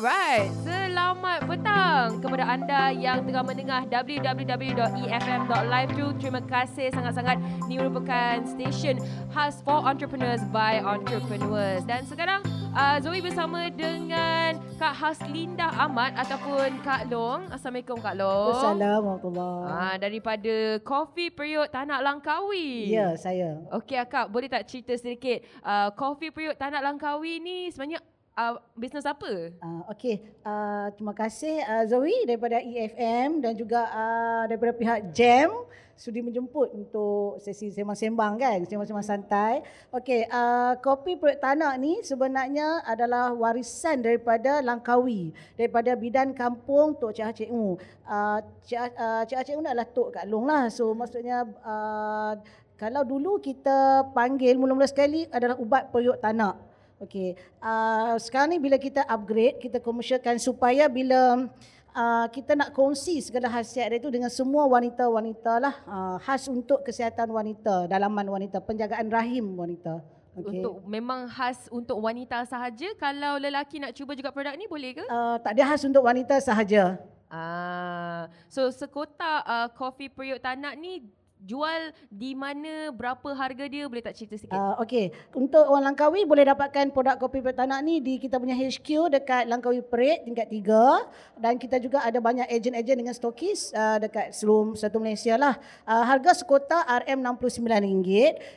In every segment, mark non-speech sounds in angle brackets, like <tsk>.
Alright, selamat petang kepada anda yang tengah mendengar www.efm.live tu. Terima kasih sangat-sangat. Ini merupakan stesen khas for entrepreneurs by entrepreneurs. Dan sekarang uh, Zoe bersama dengan Kak Haslinda Ahmad ataupun Kak Long. Assalamualaikum Kak Long. Assalamualaikum. Ah, daripada Coffee Periuk Tanah Langkawi. Ya, saya. Okey Kak, boleh tak cerita sedikit uh, Coffee Periuk Tanah Langkawi ni sebenarnya uh, bisnes apa? Uh, Okey, uh, terima kasih uh, Zoe daripada EFM dan juga uh, daripada pihak JAM sudi menjemput untuk sesi sembang-sembang kan, sembang-sembang santai. Okey, uh, kopi Perut Tanah ni sebenarnya adalah warisan daripada Langkawi, daripada bidan kampung Tok Cik Cik Mu. Uh, Cik, uh, Cik Cik Mu adalah Tok Kak Long lah. So maksudnya uh, kalau dulu kita panggil mula-mula sekali adalah ubat periuk tanah. Okey. Uh, sekarang ni bila kita upgrade, kita komersialkan supaya bila uh, kita nak kongsi segala khasiat dia tu dengan semua wanita-wanita lah. Uh, khas untuk kesihatan wanita, dalaman wanita, penjagaan rahim wanita. Okay. Untuk memang khas untuk wanita sahaja. Kalau lelaki nak cuba juga produk ni boleh ke? Uh, tak ada khas untuk wanita sahaja. Ah, so sekotak uh, kopi periuk tanak ni jual di mana berapa harga dia boleh tak cerita sikit? Uh, Okey, untuk orang Langkawi boleh dapatkan produk kopi pertanak ni di kita punya HQ dekat Langkawi Parade tingkat 3 dan kita juga ada banyak ejen-ejen dengan stokis uh, dekat seluruh satu Malaysia lah. Uh, harga sekota RM69.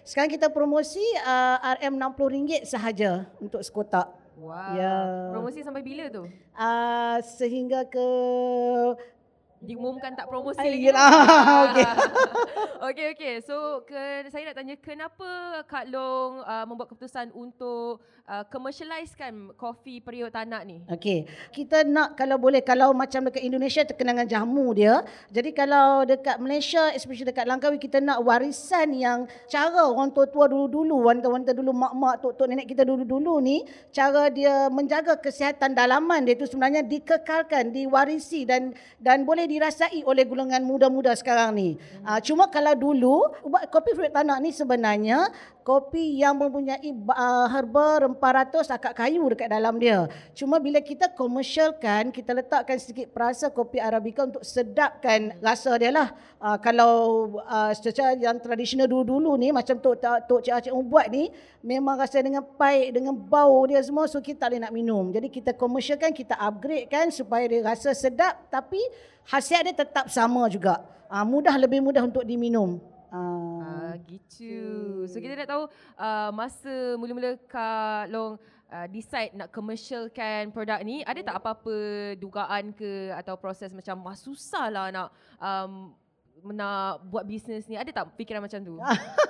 Sekarang kita promosi uh, RM60 sahaja untuk sekota. Wow. Ya. Promosi sampai bila tu? Uh, sehingga ke diumumkan tak promosi Ay, lagi. Yalah. <laughs> Okey. <laughs> okey okey. So ke saya nak tanya kenapa Kak Long uh, membuat keputusan untuk uh, commercializekan kopi periuk tanak ni? Okey. Kita nak kalau boleh kalau macam dekat Indonesia terkenangan jamu dia. Jadi kalau dekat Malaysia especially dekat Langkawi kita nak warisan yang cara orang tua-tua dulu-dulu, wanita-wanita dulu, mak-mak, tok-tok nenek kita dulu-dulu ni, cara dia menjaga kesihatan dalaman dia tu sebenarnya dikekalkan, diwarisi dan dan boleh dirasai oleh golongan muda-muda sekarang ni. Hmm. Uh, cuma kalau dulu ubat kopi fruit tanah ni sebenarnya kopi yang mempunyai uh, herba rempah ratus akak kayu dekat dalam dia. Cuma bila kita komersialkan, kita letakkan sedikit perasa kopi arabica untuk sedapkan rasa dia lah. Uh, kalau uh, secara yang tradisional dulu-dulu ni macam tok tok cik cik buat ni memang rasa dengan pahit dengan bau dia semua so kita tak boleh nak minum. Jadi kita komersialkan, kita upgrade kan supaya dia rasa sedap tapi khasiat dia tetap sama juga. Uh, mudah lebih mudah untuk diminum. Uh, uh, gitu. So kita nak tahu uh, masa mula-mula Kak Long uh, decide nak commercialkan produk ni, ada tak apa-apa dugaan ke atau proses macam wah susah lah nak um, nak buat bisnes ni? Ada tak fikiran macam tu?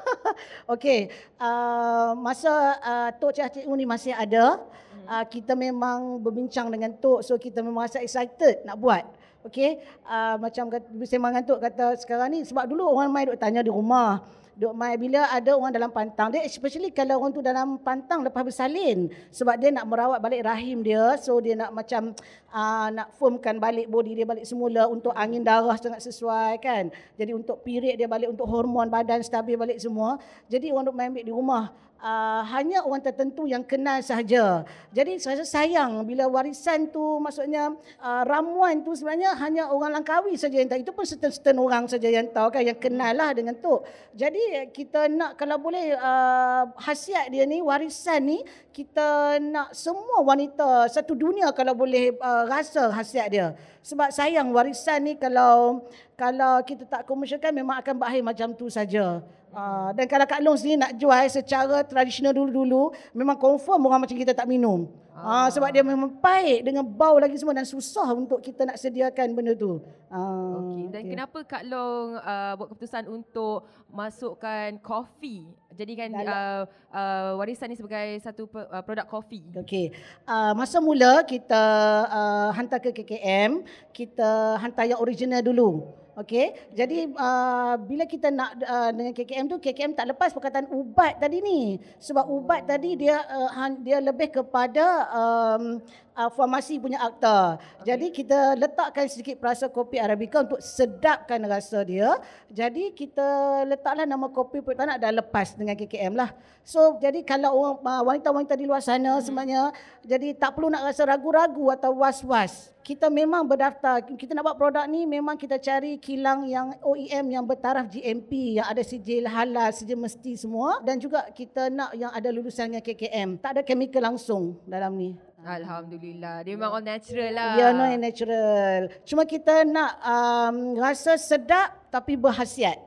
<laughs> Okey, uh, masa uh, Tok Cik Cik ni masih ada, hmm. uh, kita memang berbincang dengan Tok so kita memang rasa excited nak buat. Okey, uh, macam kata ngantuk kata sekarang ni sebab dulu orang mai duk tanya di rumah. Duk mai bila ada orang dalam pantang dia especially kalau orang tu dalam pantang lepas bersalin sebab dia nak merawat balik rahim dia so dia nak macam uh, <tsk> nak firmkan balik body dia balik semula untuk angin darah sangat sesuai kan. Jadi untuk period dia balik untuk hormon badan stabil balik semua. Jadi orang duk mai ambil di rumah uh, hanya orang tertentu yang kenal sahaja. Jadi saya sayang bila warisan tu maksudnya uh, ramuan tu sebenarnya hanya orang Langkawi saja yang tahu. Itu pun setengah-setengah orang saja yang tahu kan yang kenal lah dengan tu. Jadi kita nak kalau boleh uh, khasiat dia ni warisan ni kita nak semua wanita satu dunia kalau boleh uh, rasa khasiat dia. Sebab sayang warisan ni kalau kalau kita tak komersialkan memang akan berakhir macam tu saja. Uh, dan kalau Kak Long sendiri nak jual secara tradisional dulu-dulu, memang confirm orang macam kita tak minum. Ah. Uh, sebab dia memang pahit dengan bau lagi semua dan susah untuk kita nak sediakan benda tu. Uh, okay. Dan okay. kenapa Kak Long uh, buat keputusan untuk masukkan kopi? Jadikan uh, uh, warisan ni sebagai satu uh, produk kopi. Okey. Uh, masa mula kita uh, hantar ke KKM, kita hantar yang original dulu. Okey, jadi uh, bila kita nak uh, dengan KKM tu, KKM tak lepas perkataan ubat tadi ni. Sebab ubat tadi dia uh, dia lebih kepada um, uh, farmasi punya akta. Okay. Jadi kita letakkan sedikit perasa kopi Arabica untuk sedapkan rasa dia. Jadi kita letaklah nama kopi Pertanak dah lepas dengan KKM lah. So jadi kalau orang uh, wanita-wanita di luar sana hmm. sebenarnya jadi tak perlu nak rasa ragu-ragu atau was-was. Kita memang berdaftar, kita nak buat produk ni memang kita cari kilang yang OEM yang bertaraf GMP, yang ada sijil halal, sijil mesti semua dan juga kita nak yang ada lulusan dengan KKM. Tak ada chemical langsung dalam ni. Alhamdulillah. Dia memang all natural lah. Ya, no natural. Cuma kita nak um, rasa sedap tapi berhasiat.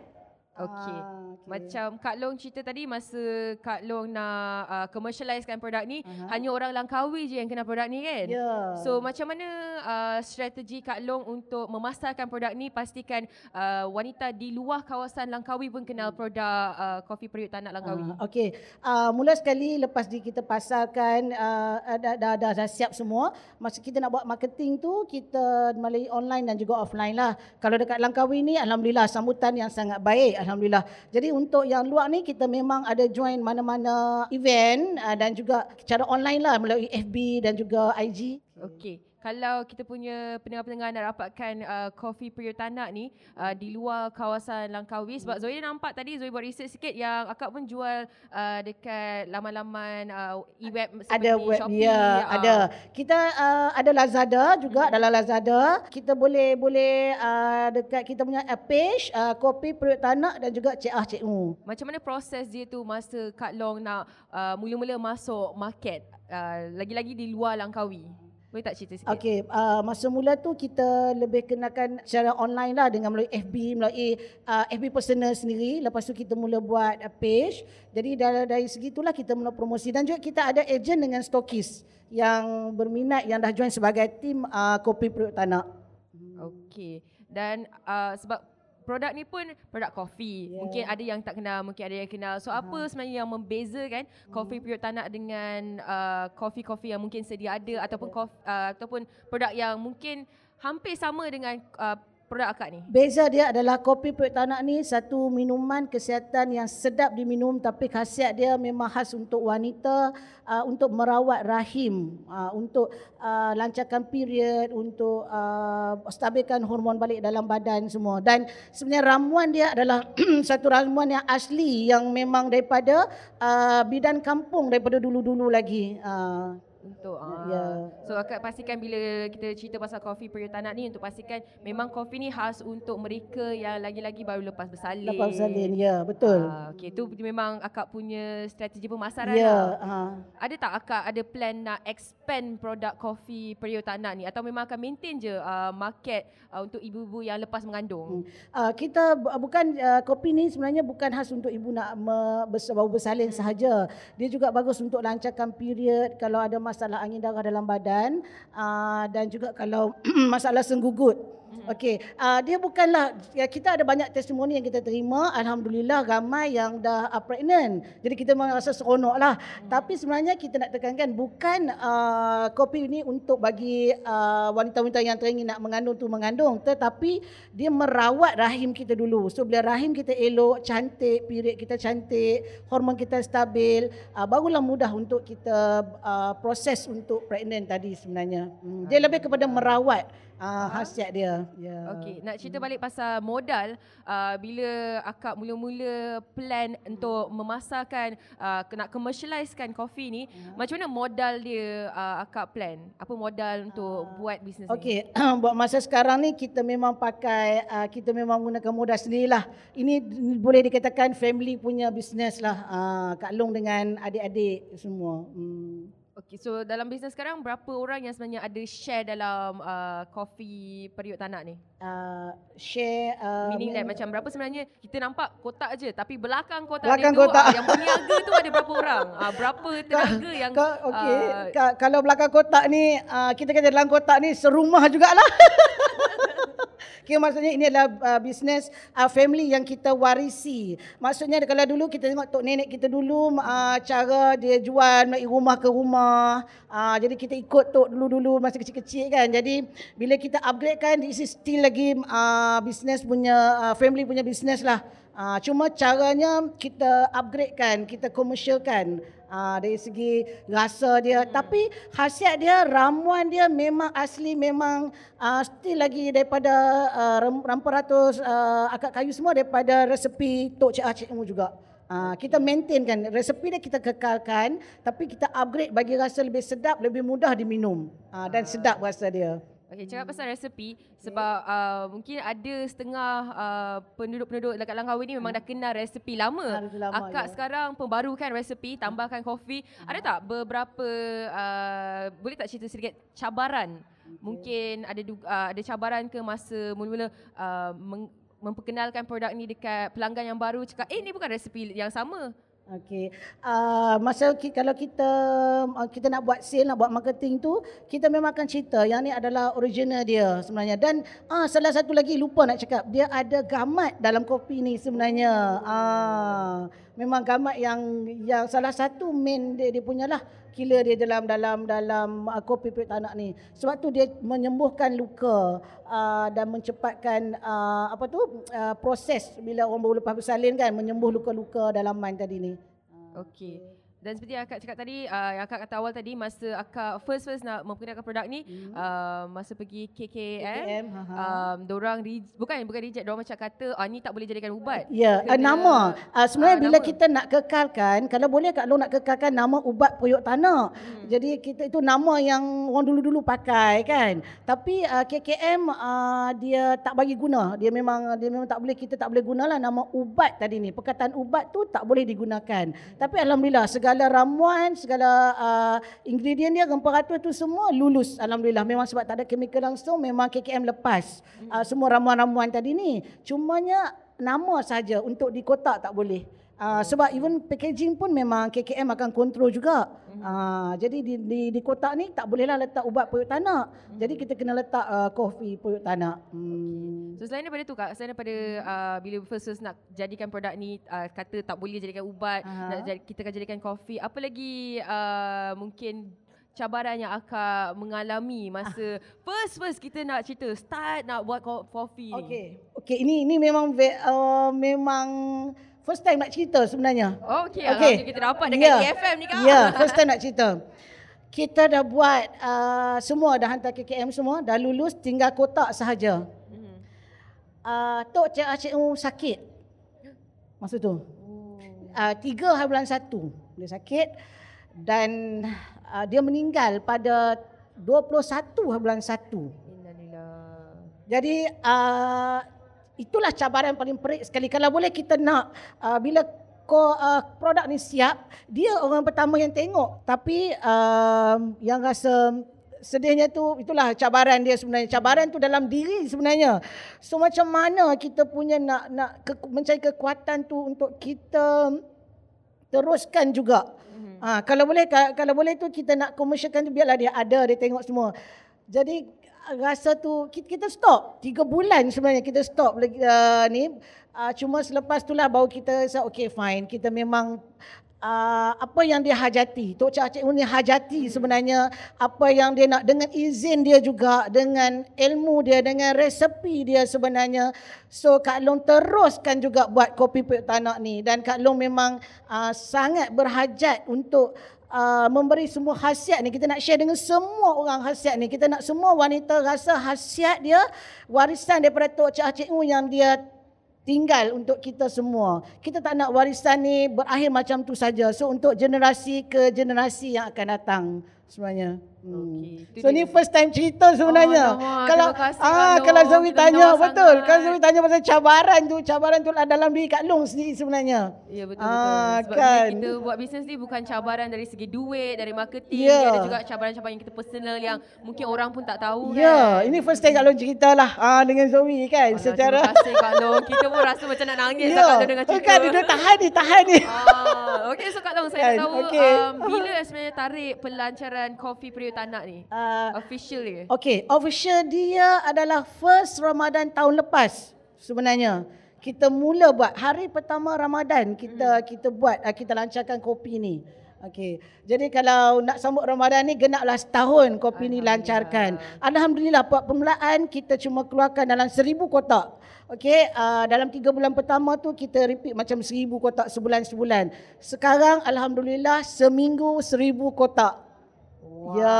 Okey. Ah. Macam Kak Long cerita tadi masa Kak Long nak uh, commercializekan produk ni uh-huh. hanya orang Langkawi je yang kenal produk ni kan? Yeah. So macam mana uh, strategi Kak Long untuk memasarkan produk ni pastikan uh, wanita di luar kawasan Langkawi pun kenal hmm. produk uh, kopi periuk tanah Langkawi. Uh, Okey. Uh, mula sekali lepas di kita pasarkan uh, dah, dah, dah, dah siap semua. Masa kita nak buat marketing tu kita melalui online dan juga offline lah. Kalau dekat Langkawi ni alhamdulillah sambutan yang sangat baik alhamdulillah. Jadi untuk yang luar ni kita memang ada join mana-mana event uh, dan juga cara online lah melalui FB dan juga IG. Okey kalau kita punya pendengar-pendengar nak dapatkan uh, coffee period tanak ni uh, di luar kawasan Langkawi sebab Zoe nampak tadi Zoe buat research sikit yang akak pun jual uh, dekat laman-laman uh, e-web seperti ada web, Shopee. Ya, uh. ada. Kita uh, ada Lazada juga hmm. dalam Lazada. Kita boleh boleh uh, dekat kita punya page uh, kopi period tanak dan juga Cik Ah Cik U. Macam mana proses dia tu masa Kak Long nak uh, mula-mula masuk market uh, lagi-lagi di luar Langkawi? Boleh tak cerita sikit? Okey, uh, masa mula tu kita lebih kenakan secara online lah dengan melalui FB, melalui uh, FB personal sendiri. Lepas tu kita mula buat uh, page. Jadi dari, dari segi itulah kita mula promosi. Dan juga kita ada agent dengan stokis yang berminat, yang dah join sebagai tim uh, kopi perut tanah. Okey. Dan uh, sebab produk ni pun produk kopi. Yeah. Mungkin ada yang tak kenal, mungkin ada yang kenal. So uh-huh. apa sebenarnya yang membezakan kopi uh-huh. pure tanak dengan uh, kopi-kopi yang mungkin sedia ada ataupun kopi, uh, ataupun produk yang mungkin hampir sama dengan uh, produk akak ni? Beza dia adalah kopi perut tanak ni satu minuman kesihatan yang sedap diminum tapi khasiat dia memang khas untuk wanita uh, untuk merawat rahim, uh, untuk uh, lancarkan period, untuk uh, stabilkan hormon balik dalam badan semua. Dan sebenarnya ramuan dia adalah <clears throat> satu ramuan yang asli yang memang daripada uh, bidan kampung daripada dulu-dulu lagi. Uh, untuk uh, yeah. so akak pastikan bila kita cerita pasal kopi period tanak ni untuk pastikan memang kopi ni khas untuk mereka yang lagi-lagi baru lepas bersalin. Lepas bersalin ya yeah, betul. Uh, okey tu memang akak punya strategi pemasaran yeah, lah ada tak akak ada plan nak expand produk kopi period tanak ni? Atau memang akan maintain je uh, market uh, untuk ibu-ibu yang lepas mengandung? Hmm. uh, kita bukan uh, kopi ni sebenarnya bukan khas untuk ibu nak me- baru bersalin hmm. sahaja. Dia juga bagus untuk lancarkan period. Kalau ada masa masalah angin darah dalam badan uh, dan juga kalau <clears throat> masalah senggugut. Hmm. Okey, uh, dia bukanlah ya kita ada banyak testimoni yang kita terima, alhamdulillah ramai yang dah uh, pregnant. Jadi kita memang rasa seronoklah. Hmm. Tapi sebenarnya kita nak tekankan bukan uh, kopi ini untuk bagi uh, wanita-wanita yang teringin nak mengandung tu mengandung, tetapi dia merawat rahim kita dulu. So bila rahim kita elok, cantik, period kita cantik, hormon kita stabil, uh, barulah mudah untuk kita uh, proses untuk pregnant tadi sebenarnya. Hmm. Dia lebih kepada merawat uh, khasiat dia. Yeah. Okey, nak cerita balik pasal modal, uh, bila akak mula-mula plan untuk memasarkan uh, nak commercializekan kopi ni, yeah. macam mana modal dia uh, akak plan? Apa modal untuk uh, buat bisnes okay. ni? Okey, <clears throat> buat masa sekarang ni kita memang pakai uh, kita memang menggunakan modal sendirilah. Ini boleh dikatakan family punya bisnes lah. Uh, Kak Long dengan adik-adik semua. Hmm. Okay, so dalam bisnes sekarang berapa orang yang sebenarnya ada share dalam uh, coffee periuk tanak ni? Uh, share uh, meaning that macam berapa sebenarnya kita nampak kotak je tapi belakang kotak belakang ni kotak. tu uh, yang berniaga tu ada berapa orang? Uh, berapa <laughs> tenaga yang ka, okay. uh, ka, kalau belakang kotak ni uh, kita kata dalam kotak ni serumah jugalah. <laughs> Okay, maksudnya ini adalah uh, bisnes uh, family yang kita warisi. Maksudnya kalau dulu kita tengok tok nenek kita dulu uh, cara dia jual melalui rumah ke rumah. Uh, jadi kita ikut tok dulu-dulu masa kecil-kecil kan. Jadi bila kita upgrade kan this is still lagi uh, bisnes punya uh, family punya bisnes lah. Uh, cuma caranya kita upgrade kan, kita commercial Uh, dari segi rasa dia. Hmm. Tapi khasiat dia, ramuan dia memang asli, memang uh, still lagi daripada uh, ramparatus uh, akak kayu semua daripada resepi Tok Cik Ah Cik Mu juga. Uh, kita maintainkan resepi dia kita kekalkan tapi kita upgrade bagi rasa lebih sedap, lebih mudah diminum uh, dan sedap rasa dia. Okey, cakap pasal resepi sebab uh, mungkin ada setengah uh, penduduk-penduduk dekat Langkawi ni memang dah kenal resepi lama. Ha, lama Akak ya. sekarang pembarukan resepi, tambahkan kopi. Ha. Ada tak beberapa uh, boleh tak cerita sedikit cabaran? Okay. Mungkin ada uh, ada cabaran ke masa mula-mula uh, memperkenalkan produk ni dekat pelanggan yang baru cakap eh ni bukan resepi yang sama. Okey. Uh, masa ki, kalau kita uh, kita nak buat sale, nak buat marketing tu, kita memang akan cerita yang ni adalah original dia sebenarnya. Dan uh, salah satu lagi lupa nak cakap, dia ada gamat dalam kopi ni sebenarnya. Uh, memang gamat yang yang salah satu main dia dia punyalah killer dia dalam dalam dalam uh, kopi perut anak ni. Sebab tu dia menyembuhkan luka uh, dan mencepatkan uh, apa tu uh, proses bila orang baru lepas bersalin kan menyembuh luka-luka dalam mind tadi ni. Okey. Dan seperti yang akak cakap tadi, uh, yang akak kata awal tadi, masa akak first-first nak memperkenalkan produk ni, mm. uh, masa pergi KKM, KKM um, dorang re- bukan bukan reject, dorang macam kata, ah, ni tak boleh jadikan ubat. Ya, yeah, uh, nama. Uh, sebenarnya uh, bila nama. kita nak kekalkan, kalau boleh Kak Long nak kekalkan nama ubat periuk tanah. Mm. Jadi kita itu nama yang orang dulu-dulu pakai kan. Tapi uh, KKM uh, dia tak bagi guna. Dia memang dia memang tak boleh kita tak boleh gunalah nama ubat tadi ni. Perkataan ubat tu tak boleh digunakan. Tapi alhamdulillah segala segala ramuan, segala uh, ingredient dia rempah tu semua lulus alhamdulillah. Memang sebab tak ada chemical langsung memang KKM lepas uh, semua ramuan-ramuan tadi ni. Cumanya nama saja untuk di kotak tak boleh. Uh, sebab even packaging pun memang KKM akan kontrol juga. Uh, jadi di, di di kotak ni tak bolehlah letak ubat periuk tanak. Hmm. Jadi kita kena letak uh, kopi periuk tanak. Hmm. So selain daripada tu kak, selain daripada uh, bila first nak jadikan produk ni uh, kata tak boleh jadikan ubat, uh-huh. nak jadi, kita akan jadikan kopi. Apa lagi uh, mungkin cabaran yang akak mengalami masa first first kita nak cerita start nak buat kopi ni. Okey. Okey, ini ini memang uh, memang first time nak cerita sebenarnya. Oh, okey. Okay. kita dapat dekat yeah. EFM ni kan. Ya, yeah, <laughs> first time nak cerita. Kita dah buat uh, semua, dah hantar KKM semua, dah lulus, tinggal kotak sahaja. Mm-hmm. Uh, Tok Cik Acik U sakit. Masa tu. Uh, tiga hari bulan satu, dia sakit. Dan uh, dia meninggal pada 21 hari bulan satu. Jadi uh, itulah cabaran paling perik sekali. Kalau boleh kita nak uh, bila ko, uh, produk ni siap, dia orang pertama yang tengok. Tapi uh, yang rasa sedihnya tu itulah cabaran dia sebenarnya. Cabaran tu dalam diri sebenarnya. So macam mana kita punya nak nak ke, mencari kekuatan tu untuk kita teruskan juga. Mm-hmm. Ha, kalau boleh kalau boleh tu kita nak komersialkan tu biarlah dia ada dia tengok semua. Jadi rasa tu kita, kita stop. Tiga bulan sebenarnya kita stop lagi uh, ni. Uh, cuma selepas itulah baru kita say okay fine. Kita memang uh, apa yang dia hajati. Tok Cik Cik ni hajati sebenarnya apa yang dia nak. Dengan izin dia juga dengan ilmu dia dengan resepi dia sebenarnya. So Kak Long teruskan juga buat kopi pek tanak ni. Dan Kak Long memang uh, sangat berhajat untuk uh, memberi semua khasiat ni. Kita nak share dengan semua orang khasiat ni. Kita nak semua wanita rasa khasiat dia warisan daripada Tok Cik Cik yang dia tinggal untuk kita semua. Kita tak nak warisan ni berakhir macam tu saja. So untuk generasi ke generasi yang akan datang sebenarnya. Okay. So ni first time cerita sebenarnya. Oh, kalau ah kalau Zoe tanya betul. Kalau Zoe tanya pasal cabaran tu, cabaran tu dalam diri Kak Long sendiri sebenarnya. Ya betul ah, betul. Sebab kan. kita buat bisnes ni bukan cabaran dari segi duit, dari marketing, yeah. ada juga cabaran-cabaran yang kita personal yang mungkin orang pun tak tahu Ya, yeah. kan. ini first time Kak Long ceritalah ah dengan Zoe kan Alah, secara Terima kasih Kak Long. Kita pun rasa macam nak nangis yeah. Kak Long dengan cerita. Kan dia tahan ni, tahan ni. Ah, okey so Kak Long saya kan. tahu okay. um, bila sebenarnya tarik pelancaran coffee period tanak ni? Uh, official dia? Okay, official dia adalah first Ramadan tahun lepas sebenarnya. Kita mula buat hari pertama Ramadan kita hmm. kita buat uh, kita lancarkan kopi ni. Okey. Jadi kalau nak sambut Ramadan ni genaplah setahun kopi ni lancarkan. Alhamdulillah buat permulaan kita cuma keluarkan dalam seribu kotak. Okey, uh, dalam tiga bulan pertama tu kita repeat macam seribu kotak sebulan-sebulan. Sekarang Alhamdulillah seminggu seribu kotak. Wow. Ya,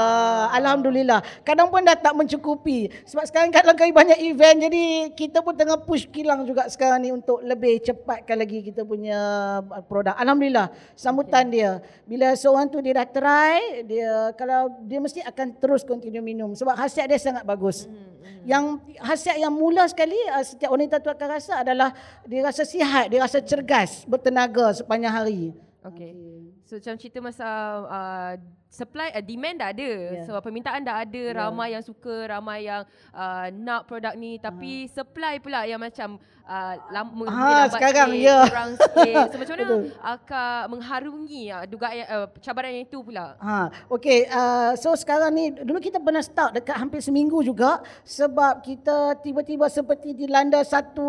Alhamdulillah. Kadang pun dah tak mencukupi. Sebab sekarang kat Langkawi banyak event. Jadi kita pun tengah push kilang juga sekarang ni untuk lebih cepatkan lagi kita punya produk. Alhamdulillah, sambutan okay. dia. Bila seorang tu dia dah try, dia kalau dia mesti akan terus continue minum. Sebab khasiat dia sangat bagus. Hmm, hmm. Yang khasiat yang mula sekali, uh, setiap wanita tu akan rasa adalah dia rasa sihat, dia rasa cergas, bertenaga sepanjang hari. Okay. So macam cerita masa uh, supply uh, demand dah ada. Yeah. So permintaan dah ada, yeah. ramai yang suka, ramai yang uh, nak produk ni tapi uh. supply pula yang macam uh, lama ha, sekarang sikit, ya. kurang sikit. So macam mana akan mengharungi uh, dugaan uh, cabaran yang itu pula? Ha, okey. Uh, so sekarang ni dulu kita pernah start dekat hampir seminggu juga sebab kita tiba-tiba seperti dilanda satu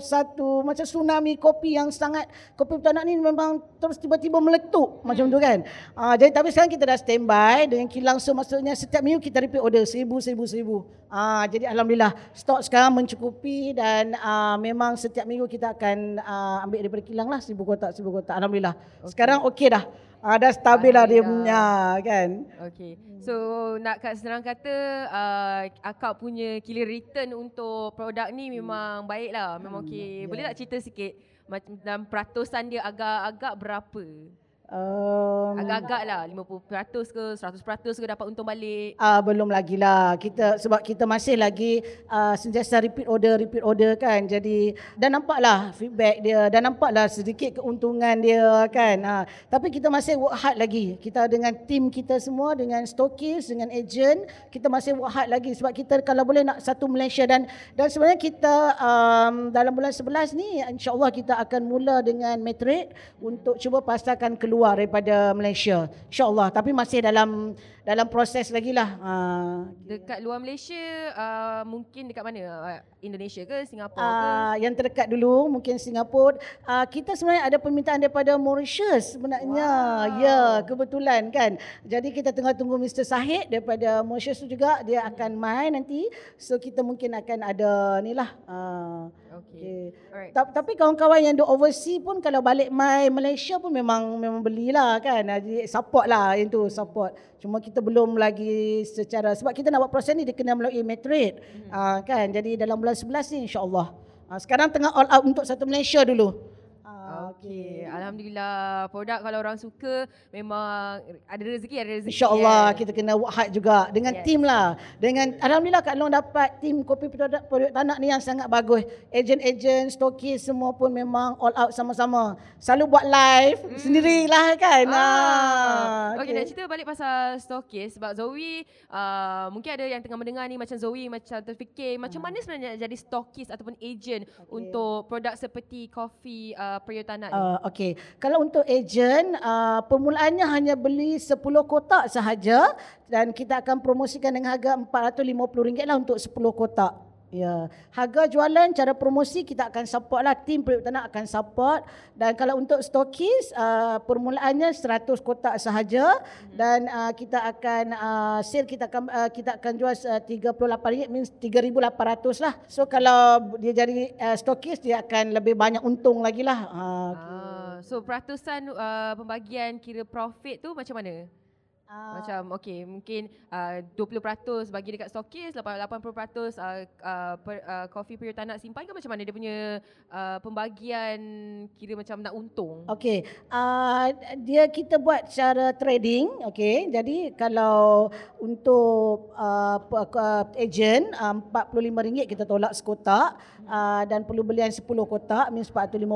satu macam tsunami kopi yang sangat kopi petanak ni memang terus tiba-tiba meletup hmm. macam tu kan. Uh, jadi tapi sekarang kita dah standby dengan kilang so maksudnya setiap minggu kita repeat order seribu seribu seribu. Ah jadi alhamdulillah stok sekarang mencukupi dan uh, memang setiap minggu kita akan uh, ambil daripada kilang lah seribu kotak seribu kotak alhamdulillah. Okay. Sekarang okey dah. Uh, dah stabil lah dia punya kan. Okay. So nak kat senang kata uh, akak punya killer return untuk produk ni memang baik lah. Memang okey. Boleh tak cerita sikit macam dalam peratusan dia agak-agak berapa? Um, Agak-agak lah 50% ke 100% ke dapat untung balik. Uh, Belum lagi lah. Kita, Sebab kita masih lagi uh, Sentiasa repeat order Repeat order kan. Jadi Dah nampak lah feedback dia Dah nampak lah sedikit keuntungan dia kan. Uh, Tapi kita masih work hard lagi. Kita dengan tim kita semua Dengan stokis Dengan agent Kita masih work hard lagi. Sebab kita kalau boleh nak satu Malaysia Dan dan sebenarnya kita um, Dalam bulan 11 ni InsyaAllah kita akan mula dengan Matrix Untuk cuba pasarkan keluar keluar daripada Malaysia. InsyaAllah. Tapi masih dalam dalam proses lagi lah. Uh, dekat luar Malaysia, uh, mungkin dekat mana? Uh, Indonesia ke Singapura uh, ke? Yang terdekat dulu mungkin Singapura. Uh, kita sebenarnya ada permintaan daripada Mauritius sebenarnya. Wow. Ya, kebetulan kan. Jadi kita tengah tunggu Mr. Sahid daripada Mauritius tu juga. Dia akan main nanti. So kita mungkin akan ada ni lah. Uh, okay. okay. Tapi kawan-kawan yang di overseas pun kalau balik main Malaysia pun memang memang belilah kan. Jadi support lah yang tu support. Cuma kita belum lagi secara sebab kita nak buat proses ni dia kena melalui matrix. Hmm. Uh, kan. Jadi dalam bulan 11 ni insya-Allah. Uh, sekarang tengah all out untuk satu Malaysia dulu. Okey, alhamdulillah produk kalau orang suka memang ada rezeki ada rezeki. Insya-Allah kan? kita kena work hard juga dengan yes. tim lah. Dengan alhamdulillah Kak Long dapat tim kopi produk produk tanah ni yang sangat bagus. Ejen-ejen, stokis semua pun memang all out sama-sama. Selalu buat live hmm. sendirilah kan. Ah. ah. Okey, okay. nak cerita balik pasal stokis sebab Zoe uh, mungkin ada yang tengah mendengar ni macam Zoe macam terfikir macam hmm. mana sebenarnya jadi stokis ataupun ejen okay. untuk produk seperti kopi uh, periuk tanah anak uh, Okey, kalau untuk ejen, uh, permulaannya hanya beli 10 kotak sahaja dan kita akan promosikan dengan harga RM450 lah untuk 10 kotak. Ya, harga jualan cara promosi kita akan support lah tim periuk tanah akan support dan kalau untuk stokis uh, permulaannya 100 kotak sahaja hmm. dan uh, kita akan uh, sale kita akan uh, kita akan jual uh, RM38 means 3800 lah. So kalau dia jadi uh, stokis dia akan lebih banyak untung lagi lah. Uh, ah, so peratusan uh, pembagian kira profit tu macam mana? Uh, Macam okay mungkin uh, 20% bagi dekat stokis 80% uh, uh, per, uh, coffee period tak nak simpan ke? Macam mana dia punya uh, pembagian kira macam nak untung? Okay uh, dia kita buat cara trading okay? Jadi kalau untuk uh, uh, agent uh, RM45 kita tolak sekotak uh, dan perlu belian 10 kotak means 450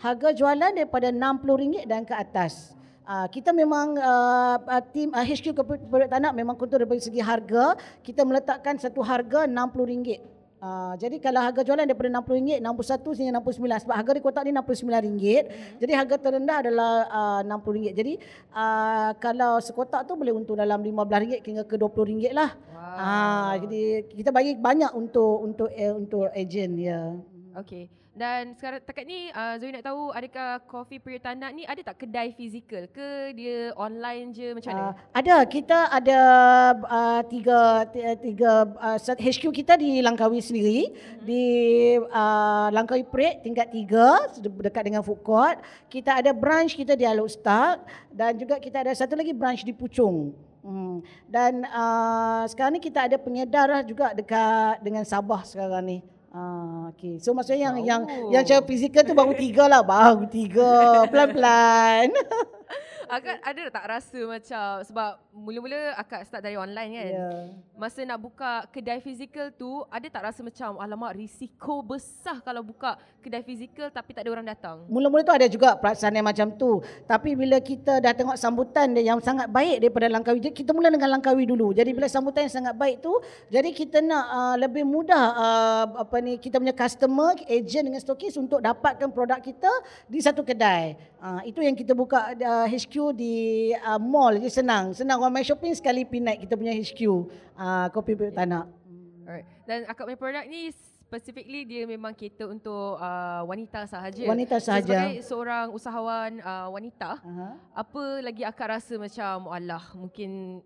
harga jualan daripada RM60 dan ke atas Uh, kita memang uh, tim uh, HQ Kepada Tanah memang kontrol dari segi harga kita meletakkan satu harga RM60. Uh, jadi kalau harga jualan daripada RM60, 61 sehingga 69 sebab harga di kotak ni RM69. Hmm. Jadi harga terendah adalah uh, RM60. Jadi uh, kalau sekotak tu boleh untung dalam RM15 hingga ke RM20 lah. Wow. Uh, jadi kita bagi banyak untuk untuk uh, untuk ejen ya. Yeah. Okay. Dan sekarang takat ni uh, Zoe nak tahu adakah Coffee Period Tanah ni ada tak kedai fizikal ke dia online je macam mana? Uh, ada kita ada uh, tiga tiga uh, HQ kita di Langkawi sendiri mm-hmm. di uh, Langkawi Parade tingkat tiga dekat dengan food court. Kita ada branch kita di Alok Stark dan juga kita ada satu lagi branch di Puchong. Hmm. Dan uh, sekarang ni kita ada pengedar juga dekat dengan Sabah sekarang ni. Ah, okay. So maksudnya yang oh. yang yang cara fizikal tu baru tiga lah, baru tiga, pelan-pelan. <laughs> Agak ada tak rasa macam sebab mula-mula akak start dari online kan. Yeah. Masa nak buka kedai fizikal tu, ada tak rasa macam alamak risiko besar kalau buka kedai fizikal tapi tak ada orang datang? Mula-mula tu ada juga perasaan yang macam tu. Tapi bila kita dah tengok sambutan yang sangat baik daripada Langkawi, kita mula dengan Langkawi dulu. Jadi bila sambutan yang sangat baik tu, jadi kita nak uh, lebih mudah uh, apa ni kita punya customer, agent dengan stokis untuk dapatkan produk kita di satu kedai. Uh, itu yang kita buka uh, HQ di uh, mall je senang. Senang orang main shopping sekali pergi naik kita punya HQ. Uh, kopi Pipit Tanah. Alright. Dan akak punya produk ni specifically dia memang cater untuk uh, wanita sahaja. Wanita sahaja. So, sebagai seorang usahawan uh, wanita, uh-huh. apa lagi akak rasa macam Allah mungkin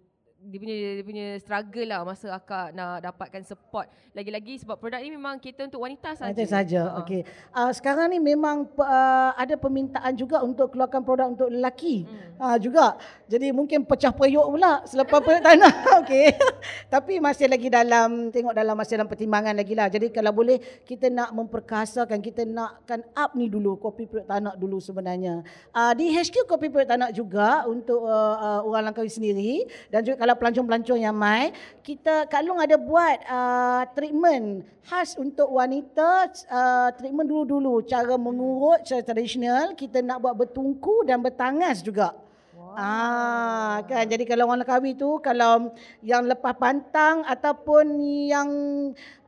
dia punya dia punya struggle lah masa akak nak dapatkan support lagi-lagi sebab produk ni memang kita untuk wanita saja. Wanita saja. Uh-huh. Okey. Uh, sekarang ni memang uh, ada permintaan juga untuk keluarkan produk untuk lelaki. Hmm. Uh, juga. Jadi mungkin pecah periuk pula selepas periuk tanah. <laughs> Okey. <laughs> Tapi masih lagi dalam tengok dalam masih dalam pertimbangan lagi lah. Jadi kalau boleh kita nak memperkasakan kita nakkan up ni dulu kopi periuk tanah dulu sebenarnya. Uh, di HQ kopi periuk tanah juga untuk uh, uh, orang Langkawi sendiri dan juga kalau pelancong-pelancong yang mai, kita Kak Long ada buat uh, treatment khas untuk wanita, uh, treatment dulu-dulu, cara mengurut secara tradisional, kita nak buat bertungku dan bertangas juga. Ah, kan? Jadi kalau orang kahwin tu kalau yang lepas pantang ataupun yang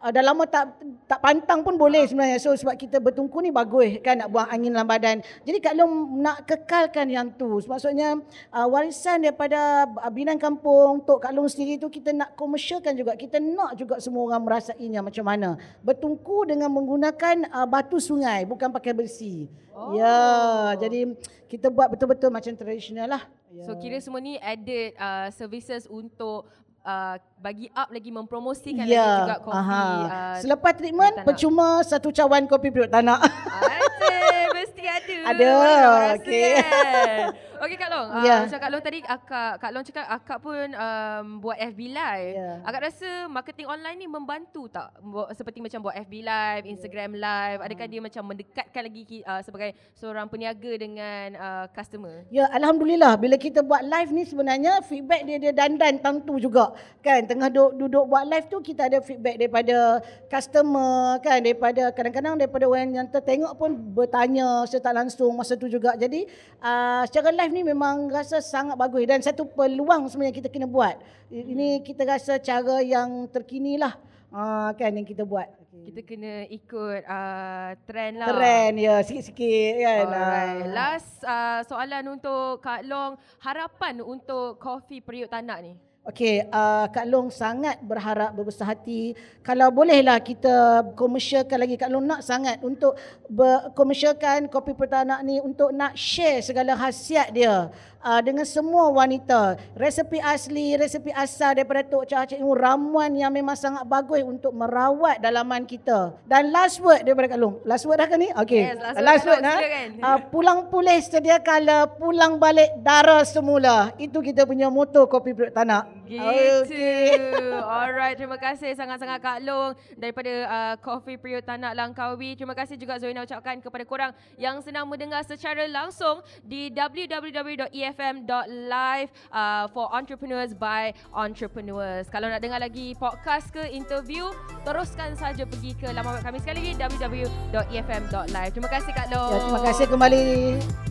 uh, dah lama tak tak pantang pun boleh sebenarnya. So sebab kita bertungku ni bagus kan nak buang angin dalam badan. Jadi kalau nak kekalkan yang tu, maksudnya uh, warisan daripada binan kampung Tok Kak Long sendiri tu kita nak komersialkan juga. Kita nak juga semua orang merasainya macam mana. Bertungku dengan menggunakan uh, batu sungai bukan pakai besi. Oh. Ya, jadi kita buat betul-betul macam tradisional lah. Yeah. So kira semua ni added uh, services untuk uh, bagi up lagi mempromosikan yeah. lagi juga kopi. Uh, Selepas treatment percuma satu cawan kopi perut tanah. Ada, mesti ada. <laughs> Ada. Okey. Kan? Okey Kak Long, yeah. uh, macam Kak Long tadi akak Kak Long cakap akak pun um, buat FB live. Yeah. Akak rasa marketing online ni membantu tak seperti macam buat FB live, Instagram live, adakah uh. dia macam mendekatkan lagi uh, sebagai seorang peniaga dengan uh, customer? Ya, alhamdulillah bila kita buat live ni sebenarnya feedback dia dia dandan tentu juga. Kan tengah duduk, duduk buat live tu kita ada feedback daripada customer kan daripada kadang-kadang daripada orang yang tertengok pun bertanya secara langsung masa tu juga. Jadi uh, secara live ni memang rasa sangat bagus dan satu peluang sebenarnya kita kena buat. Ini kita rasa cara yang terkini lah uh, kan yang kita buat. Kita kena ikut uh, trend lah. Trend ya, sikit-sikit kan. Alright. Uh. Last uh, soalan untuk Kak Long, harapan untuk Coffee Periuk Tanak ni? Okey, uh, Kak Long sangat berharap berbesar hati. Kalau bolehlah kita komersialkan lagi. Kak Long nak sangat untuk komersialkan kopi pertanak ni untuk nak share segala khasiat dia uh, dengan semua wanita. Resepi asli, resepi asal daripada Tok Cah Cik Imu, ramuan yang memang sangat bagus untuk merawat dalaman kita. Dan last word daripada Kak Long. Last word dah ke ni? Okay. Yes, last, last word. word kan? uh, pulang pulih sedia kala, pulang balik darah semula. Itu kita punya moto Kopi Perut Tanah. Gitu. Okay. <laughs> Alright, terima kasih sangat-sangat Kak Long daripada uh, Coffee Period Tanah Langkawi. Terima kasih juga Zoina ucapkan kepada korang yang sedang mendengar secara langsung di www.ef bfm.live uh, for entrepreneurs by entrepreneurs. Kalau nak dengar lagi podcast ke interview, teruskan saja pergi ke laman web kami sekali lagi www.efm.live. Terima kasih Kak Long. Ya, terima kasih kembali.